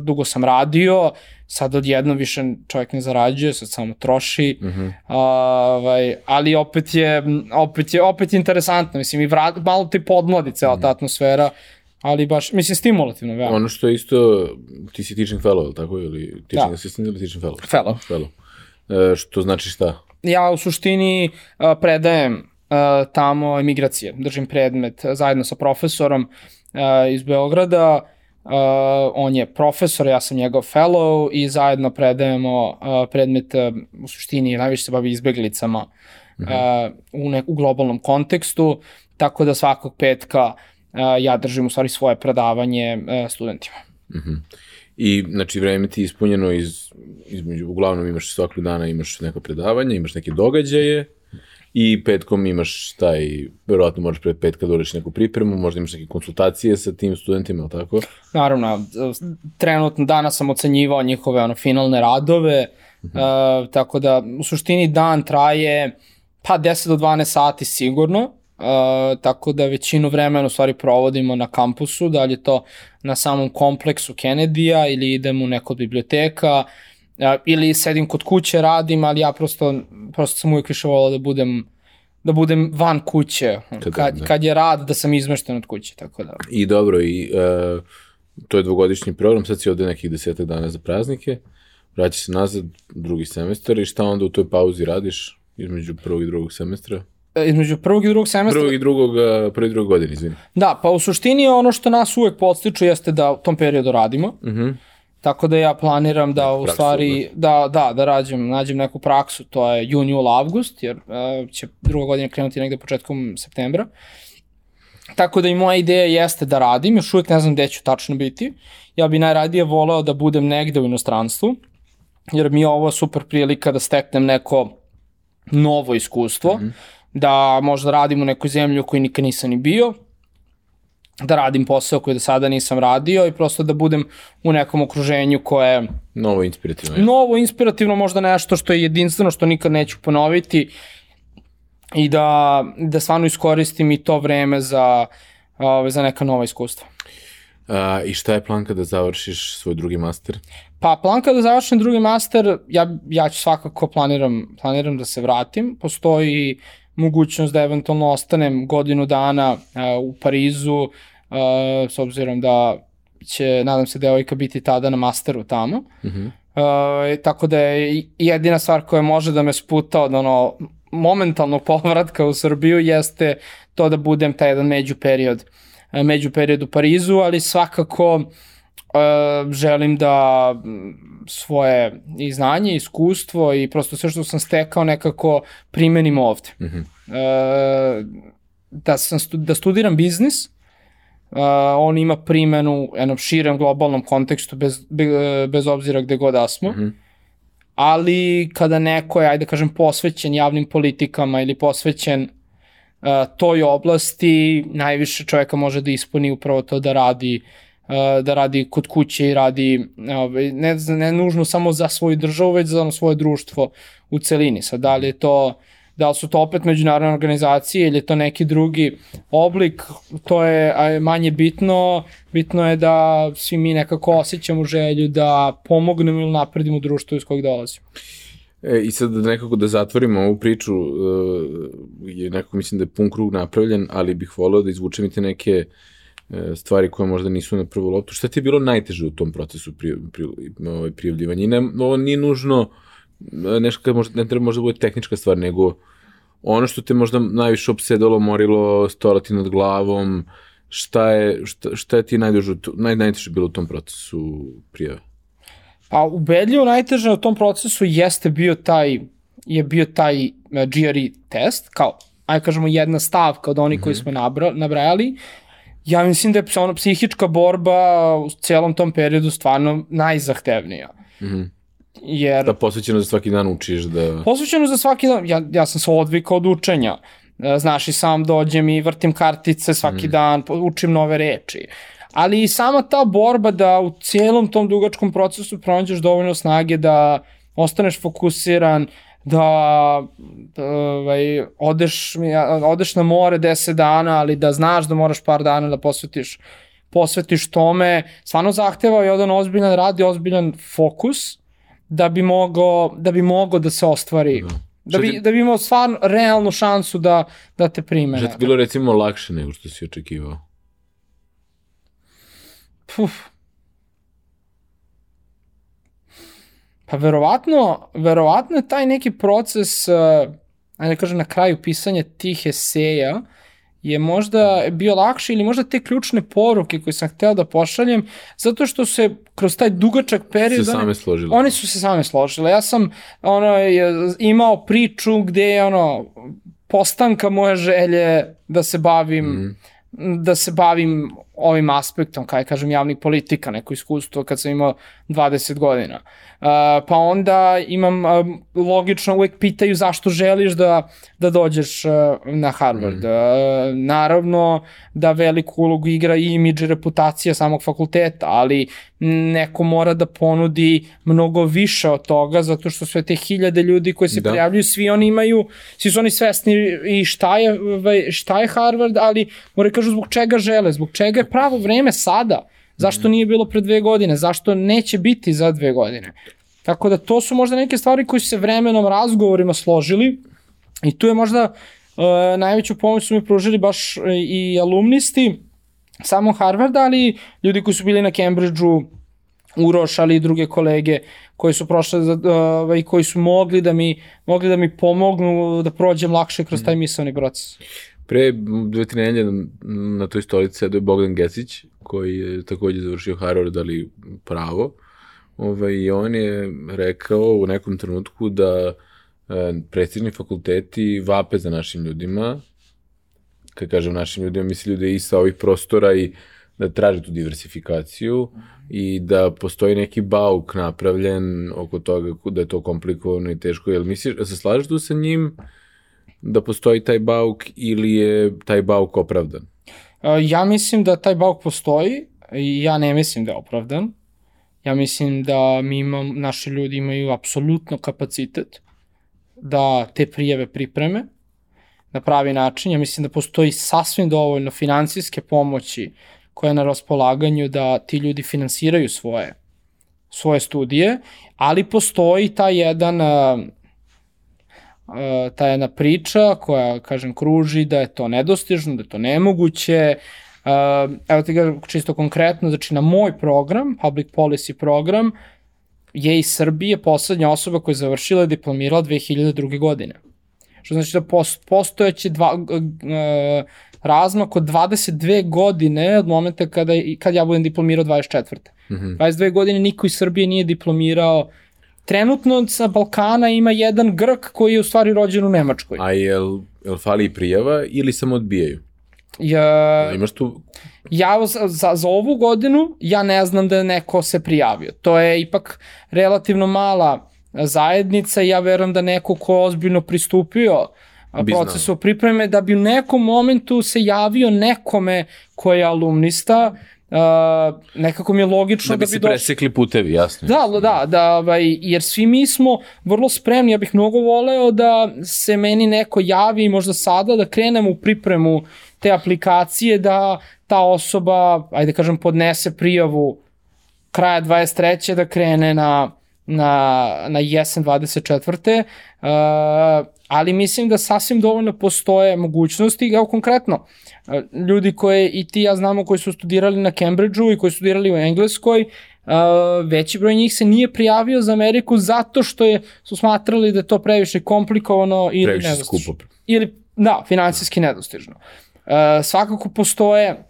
dugo sam radio, sad odjedno više čovjek ne zarađuje, sad samo troši, mm -hmm. ovaj, ali opet je, opet je, opet je interesantno, mislim, i vrat, malo ti podmladi cela mm -hmm. ta atmosfera, ali baš, mislim, stimulativno, veoma. Ono što je isto, ti si teaching fellow, ili tako, ili teaching da. assistant ili teaching fellow? Fellow. Fellow. E, što znači šta? Ja u suštini a, predajem a, tamo emigracije, držim predmet zajedno sa profesorom a, iz Beograda, Uh, on je profesor, ja sam njegov fellow i zajedno predajemo uh, predmet, uh, u suštini najviše se bavi izbeglicama uh -huh. uh, u, ne, u globalnom kontekstu, tako da svakog petka uh, ja držim u stvari svoje predavanje uh, studentima. -huh. I, znači, vreme ti je ispunjeno iz, između, uglavnom imaš svakog dana imaš neko predavanje, imaš neke događaje, i petkom imaš taj, verovatno možeš pred petka da neku pripremu, možda imaš neke konsultacije sa tim studentima, ali tako? Naravno, trenutno danas sam ocenjivao njihove ono, finalne radove, uh -huh. uh, tako da u suštini dan traje pa 10 do 12 sati sigurno, uh, tako da većinu vremena u stvari provodimo na kampusu, da li je to na samom kompleksu Kennedy-a ili idem u neku od biblioteka, ili sedim kod kuće, radim, ali ja prosto, prosto sam uvijek više volao da budem da budem van kuće, kad, kad, da. kad je rad da sam izmešten od kuće, tako da. I dobro, i uh, to je dvogodišnji program, sad si ovde nekih desetak dana za praznike, vraćaš se nazad drugi semestar i šta onda u toj pauzi radiš između prvog i drugog semestra? E, između prvog i drugog semestra. Prvog i drugog, e, prvi i drugog godine, izvini. Da, pa u suštini ono što nas uvek podstiču jeste da u tom periodu radimo. Uh mhm. -huh Tako da ja planiram da u praksu, stvari, da, da, da rađem, nađem neku praksu, to je jun, jul, avgust, jer uh, će druga godina krenuti negde početkom septembra. Tako da i moja ideja jeste da radim, još uvijek ne znam gde ću tačno biti. Ja bi najradije voleo da budem negde u inostranstvu, jer mi je ovo super prilika da steknem neko novo iskustvo, mm -hmm. Da možda radim u nekoj zemlji u kojoj nikad nisam ni bio, da radim posao koji do sada nisam radio i prosto da budem u nekom okruženju koje Novo inspirativno. Je. novo, inspirativno, možda nešto što je jedinstveno, što nikad neću ponoviti i da, da stvarno iskoristim i to vreme za, ove, za neka nova iskustva. A, I šta je plan kada završiš svoj drugi master? Pa plan kada završim drugi master, ja, ja ću svakako planiram, planiram da se vratim. Postoji mogućnost da eventualno ostanem godinu dana uh, u Parizu, uh, s obzirom da će, nadam se, devojka biti tada na masteru tamo. Mm -hmm. uh, tako da je jedina stvar koja može da me sputa od ono momentalnog povratka u Srbiju jeste to da budem taj jedan među period, među period u Parizu, ali svakako uh, želim da svoje i znanje, iskustvo i prosto sve što sam stekao nekako primenim ovde. Mm -hmm. uh, da, sam stu, da studiram biznis, uh, on ima primenu u jednom širem globalnom kontekstu bez, bez obzira gde god da smo. Mm -hmm ali kada neko je, ajde da kažem, posvećen javnim politikama ili posvećen uh, toj oblasti, najviše čoveka može da ispuni upravo to da radi uh, da radi kod kuće i radi uh, ne, ne nužno samo za svoju državu, već za svoje društvo u celini. Sad, da li je to da li su to opet međunarodne organizacije ili je to neki drugi oblik, to je manje bitno. Bitno je da svi mi nekako osjećamo želju da pomognemo ili napredimo društvo iz kojeg dolazimo. E, I sad nekako da zatvorimo ovu priču, uh, je nekako mislim da je pun krug napravljen, ali bih voleo da izvučem i te neke uh, stvari koje možda nisu na prvu loptu. Šta ti je bilo najteže u tom procesu pri, pri, ovaj, prijavljivanja? I ne, ovo nije nužno e, nešto možda, ne treba možda bude tehnička stvar, nego ono što te možda najviše obsedalo, morilo, stojala ti nad glavom, šta je, šta, šta je ti najduže, naj, najteže bilo u tom procesu prijave? Pa ubedljivo najteže u tom procesu jeste bio taj, je bio taj GRE test, kao, aj kažemo jedna stavka od onih mm -hmm. koji mhm. smo nabra, nabrajali, ja mislim da je ono psihička borba u celom tom periodu stvarno najzahtevnija. Mm -hmm. Jer... Da posvećeno za svaki dan učiš da... Posvećeno za svaki dan, ja, ja sam se odvikao od učenja. E, znaš, i sam dođem i vrtim kartice svaki mm. dan, učim nove reči. Ali i sama ta borba da u cijelom tom dugačkom procesu pronađeš dovoljno snage da ostaneš fokusiran, da ovaj, odeš, odeš na more 10 dana, ali da znaš da moraš par dana da posvetiš posvetiš tome, stvarno zahteva jedan ozbiljan rad i ozbiljan fokus, da bi mogo da, bi mogo da se ostvari. Da. Da bi, ti... da bi imao stvarno realnu šansu da, da te prime. Što ti bilo recimo lakše nego što si očekivao? Puf. Pa verovatno, verovatno je taj neki proces, uh, ajde da kažem na kraju pisanja tih eseja, je možda bio lakše ili možda te ključne poruke koje sam hteo da pošaljem, zato što se kroz taj dugačak period... Se same složile. Oni su se same složile. Ja sam ono, imao priču gde je ono, postanka moje želje da se bavim mm. da se bavim ovim aspektom, kaj kažem, javnih politika, neko iskustvo kad sam imao 20 godina. Uh, pa onda imam, uh, logično uvek pitaju zašto želiš da, da dođeš uh, na Harvard. Mm. Uh, naravno da veliku ulogu igra i imidž i reputacija samog fakulteta, ali neko mora da ponudi mnogo više od toga, zato što sve te hiljade ljudi koji se da. prijavljuju, svi oni imaju, svi su oni svesni i šta je, ovaj, šta je Harvard, ali moraju kažu zbog čega žele, zbog čega je pravo vreme sada. Zašto nije bilo pre dve godine? Zašto neće biti za dve godine? Tako da to su možda neke stvari koje su se vremenom razgovorima složili i tu je možda uh, najveću pomoć su mi pružili baš i alumnisti samo Harvarda, ali ljudi koji su bili na Cambridgeu, Uroš, ali i druge kolege koji su prošle uh, i koji su mogli da mi mogli da mi pomognu da prođem lakše kroz taj misalni proces. Pre dve, tri nedelje na toj stolici sedao Bogdan Gesić, koji je takođe završio Harvard, ali pravo. ovaj, i on je rekao u nekom trenutku da e, prestižni fakulteti vape za našim ljudima, kad kažem našim ljudima, misli ljude i sa ovih prostora i da traže tu diversifikaciju i da postoji neki bauk napravljen oko toga da je to komplikovano i teško. Jel misliš, se slažeš tu sa njim da postoji taj bauk ili je taj bauk opravdan? Ja mislim da taj bauk postoji ja ne mislim da je opravdan. Ja mislim da mi imam, naši ljudi imaju apsolutno kapacitet da te prijeve pripreme na pravi način. Ja mislim da postoji sasvim dovoljno financijske pomoći koja je na raspolaganju da ti ljudi finansiraju svoje svoje studije, ali postoji ta jedan ta jedna priča koja, kažem, kruži da je to nedostižno, da je to nemoguće. Evo ti ga čisto konkretno, znači na moj program, Public Policy program, je iz Srbije poslednja osoba koja je završila i diplomirala 2002. godine. Što znači da postojeće dva, razmak od 22 godine od momenta kada, kad ja budem diplomirao 24. Mm -hmm. 22 godine niko iz Srbije nije diplomirao Trenutno sa Balkana ima jedan Grk koji je u stvari rođen u Nemačkoj. A jel, jel fali prijava ili samo odbijaju? Ja, imaš tu... Ja za, za, ovu godinu ja ne znam da je neko se prijavio. To je ipak relativno mala zajednica i ja verujem da neko ko ozbiljno pristupio procesu pripreme, da bi u nekom momentu se javio nekome ko je alumnista, Uh, nekako mi je logično da bi, da bi se došli... presekli putevi, jasno. Da, da, da, ovaj, jer svi mi smo vrlo spremni, ja bih mnogo voleo da se meni neko javi možda sada da krenemo u pripremu te aplikacije, da ta osoba, ajde kažem, podnese prijavu kraja 23. da krene na, na, na jesen 24. Uh, ali mislim da sasvim dovoljno postoje mogućnosti, evo konkretno, ljudi koje i ti ja znamo koji su studirali na Cambridgeu i koji su studirali u Engleskoj, veći broj njih se nije prijavio za Ameriku zato što je, su smatrali da je to previše komplikovano ili previše nedostižno. skupo. Ili, da, finansijski nedostižno. svakako postoje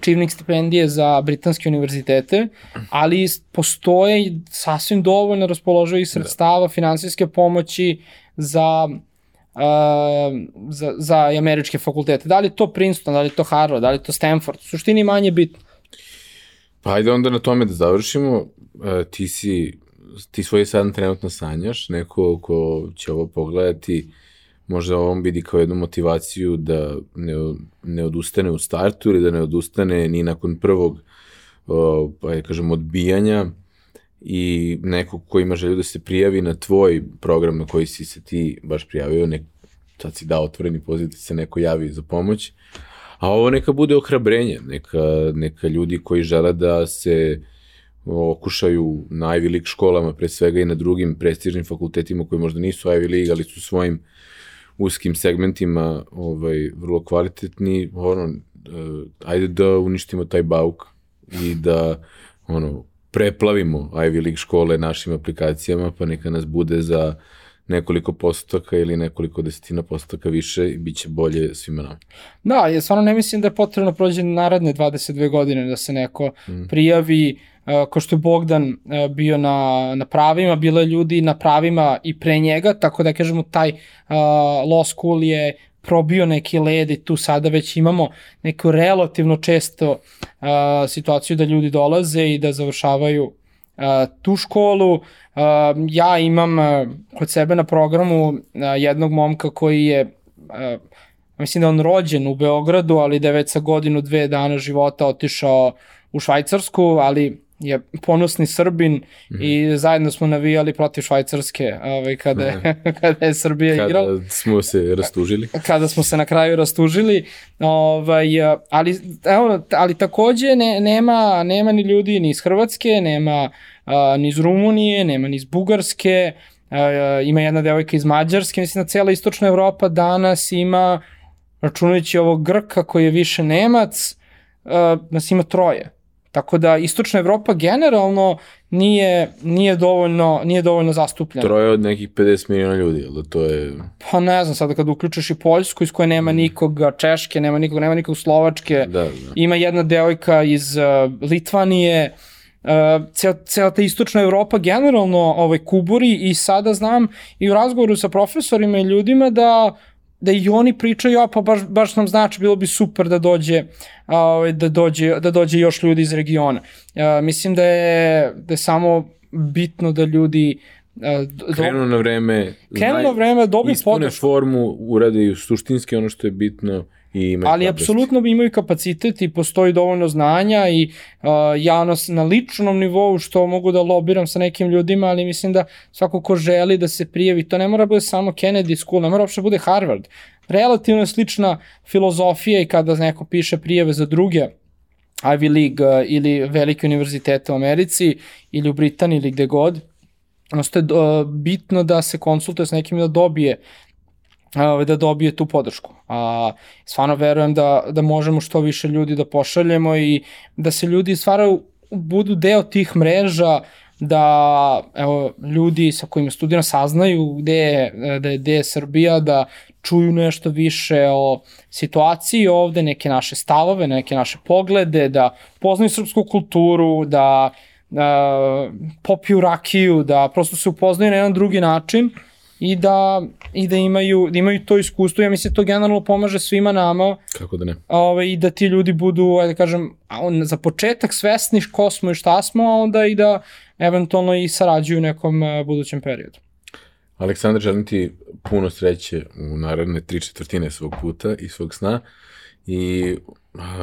čivnik stipendije za britanske univerzitete, ali postoje sasvim dovoljno raspoloživih da. sredstava, da. finansijske pomoći za za, za američke fakultete. Da li to Princeton, da li to Harvard, da li to Stanford, u suštini manje bitno. Pa ajde onda na tome da završimo. Uh, ti si, ti svoje sad trenutno sanjaš, neko ko će ovo pogledati, možda ovom vidi kao jednu motivaciju da ne, ne odustane u startu ili da ne odustane ni nakon prvog uh, pa je kažem odbijanja i neko ko ima želju da se prijavi na tvoj program na koji si se ti baš prijavio, nek, sad si dao otvoreni poziv da se neko javi za pomoć, a ovo neka bude ohrabrenje, neka, neka ljudi koji žele da se okušaju na Ivy League školama, pre svega i na drugim prestižnim fakultetima koji možda nisu Ivy League, ali su svojim uskim segmentima ovaj, vrlo kvalitetni, ono, uh, ajde da uništimo taj bauk i da ono, preplavimo Ivy League škole našim aplikacijama, pa neka nas bude za nekoliko postotaka ili nekoliko desetina postotaka više i bit će bolje svima nama. Da, ja stvarno ne mislim da je potrebno prođe naredne 22 godine da se neko mm. prijavi, uh, ko što je Bogdan uh, bio na, na pravima, bilo je ljudi na pravima i pre njega, tako da kažemo taj uh, law school je probio neki led i tu sada već imamo neku relativno često uh, situaciju da ljudi dolaze i da završavaju uh, tu školu. Uh, ja imam uh, kod sebe na programu uh, jednog momka koji je uh, mislim da on rođen u Beogradu, ali da je već sa godinu, dve dana života otišao u Švajcarsku, ali je ponosni Srbin mm -hmm. i zajedno smo navijali protiv Švajcarske ovaj, kada, je, kada je Srbija kada igrala. Kada smo se rastužili. Kada smo se na kraju rastužili. Ovaj, ali, evo, ali takođe ne, nema, nema ni ljudi ni iz Hrvatske, nema a, ni iz Rumunije, nema ni iz Bugarske, a, ima jedna devojka iz Mađarske, mislim da cela istočna Evropa danas ima, računajući ovog Grka koji je više Nemac, a, nas ima troje Tako da istočna Evropa generalno nije, nije, dovoljno, nije dovoljno zastupljena. Troje od nekih 50 miliona ljudi, ali da to je... Pa ne znam, sada kad uključeš i Poljsku iz koje nema mm. nikoga, Češke, nema nikoga, nema nikog Slovačke, da, da. ima jedna devojka iz uh, Litvanije, ceo, cela ta istočna Evropa generalno ovaj, kuburi i sada znam i u razgovoru sa profesorima i ljudima da da i oni pričaju, a pa baš, baš nam znači, bilo bi super da dođe, ovaj, da dođe, da dođe još ljudi iz regiona. A, mislim da je, da je samo bitno da ljudi do, krenu na vreme, krenu na vreme, dobiju podršku. formu, urade suštinski ono što je bitno i imaju Ali apsolutno imaju kapacitet i postoji dovoljno znanja i uh, ja na, na ličnom nivou što mogu da lobiram sa nekim ljudima, ali mislim da svako ko želi da se prijavi, to ne mora bude samo Kennedy School, ne mora uopšte bude Harvard. Relativno slična filozofija i kada neko piše prijave za druge Ivy League uh, ili velike univerzitete u Americi ili u Britaniji ili gde god, Prosto je bitno da se konsultuje s nekim da dobije da dobije tu podršku. A stvarno verujem da, da možemo što više ljudi da pošaljemo i da se ljudi stvaraju budu deo tih mreža, da evo, ljudi sa kojima studiram saznaju gde je, da je, gde je Srbija, da čuju nešto više o situaciji ovde, neke naše stavove, neke naše poglede, da poznaju srpsku kulturu, da uh, popiju rakiju, da prosto se upoznaju na jedan drugi način i da, i da imaju, da imaju to iskustvo. Ja mislim da to generalno pomaže svima nama. Kako da ne. Ove, I da ti ljudi budu, ajde da kažem, on, za početak svesni ko smo i šta smo, a onda i da eventualno i sarađuju u nekom uh, budućem periodu. Aleksandar, želim ti puno sreće u naredne tri četvrtine svog puta i svog sna i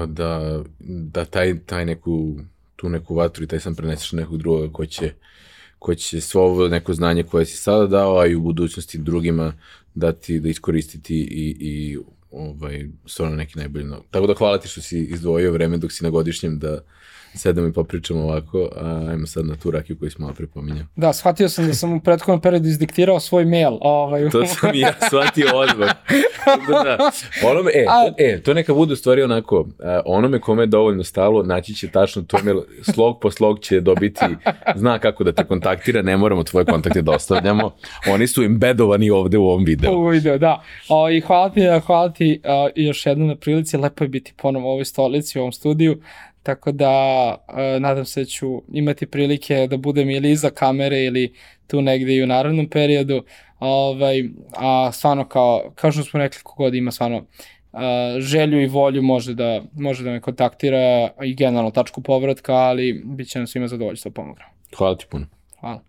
da, da taj, taj neku tu neku vatru i taj sam preneseš na nekog drugoga ko će, ko će svo ovo neko znanje koje si sada dao, a i u budućnosti drugima dati, da iskoristiti i, i ovaj, stvarno neki najbolji. Tako da hvala ti što si izdvojio vreme dok si na godišnjem da, sedam i popričamo ovako, a ajmo sad na tu rakiju koju smo malo prepominjao. Da, shvatio sam da sam u prethodnom periodu izdiktirao svoj mail. Ovaj. to sam i ja shvatio odmah. da, da. Onome, e, a, e, to neka bude u stvari onako, a, onome kome je dovoljno stalo, naći će tačno to mail, slog po slog će dobiti, zna kako da te kontaktira, ne moramo tvoje kontakte da ostavljamo, oni su embedovani ovde u ovom videu. U video, da. O, I hvala ti, hvala ti a, još jednom na prilici, lepo je biti ponovo u ovoj stolici, u ovom studiju. Tako da uh, nadam se da ću imati prilike da budem ili iza kamere ili tu negde i u narodnom periodu. Ovaj, a stvarno kao, kao što smo rekli, kogod ima stvarno uh, želju i volju može da, može da me kontaktira i generalno tačku povratka, ali bit će nam svima zadovoljstvo pomogra. Hvala ti puno. Hvala.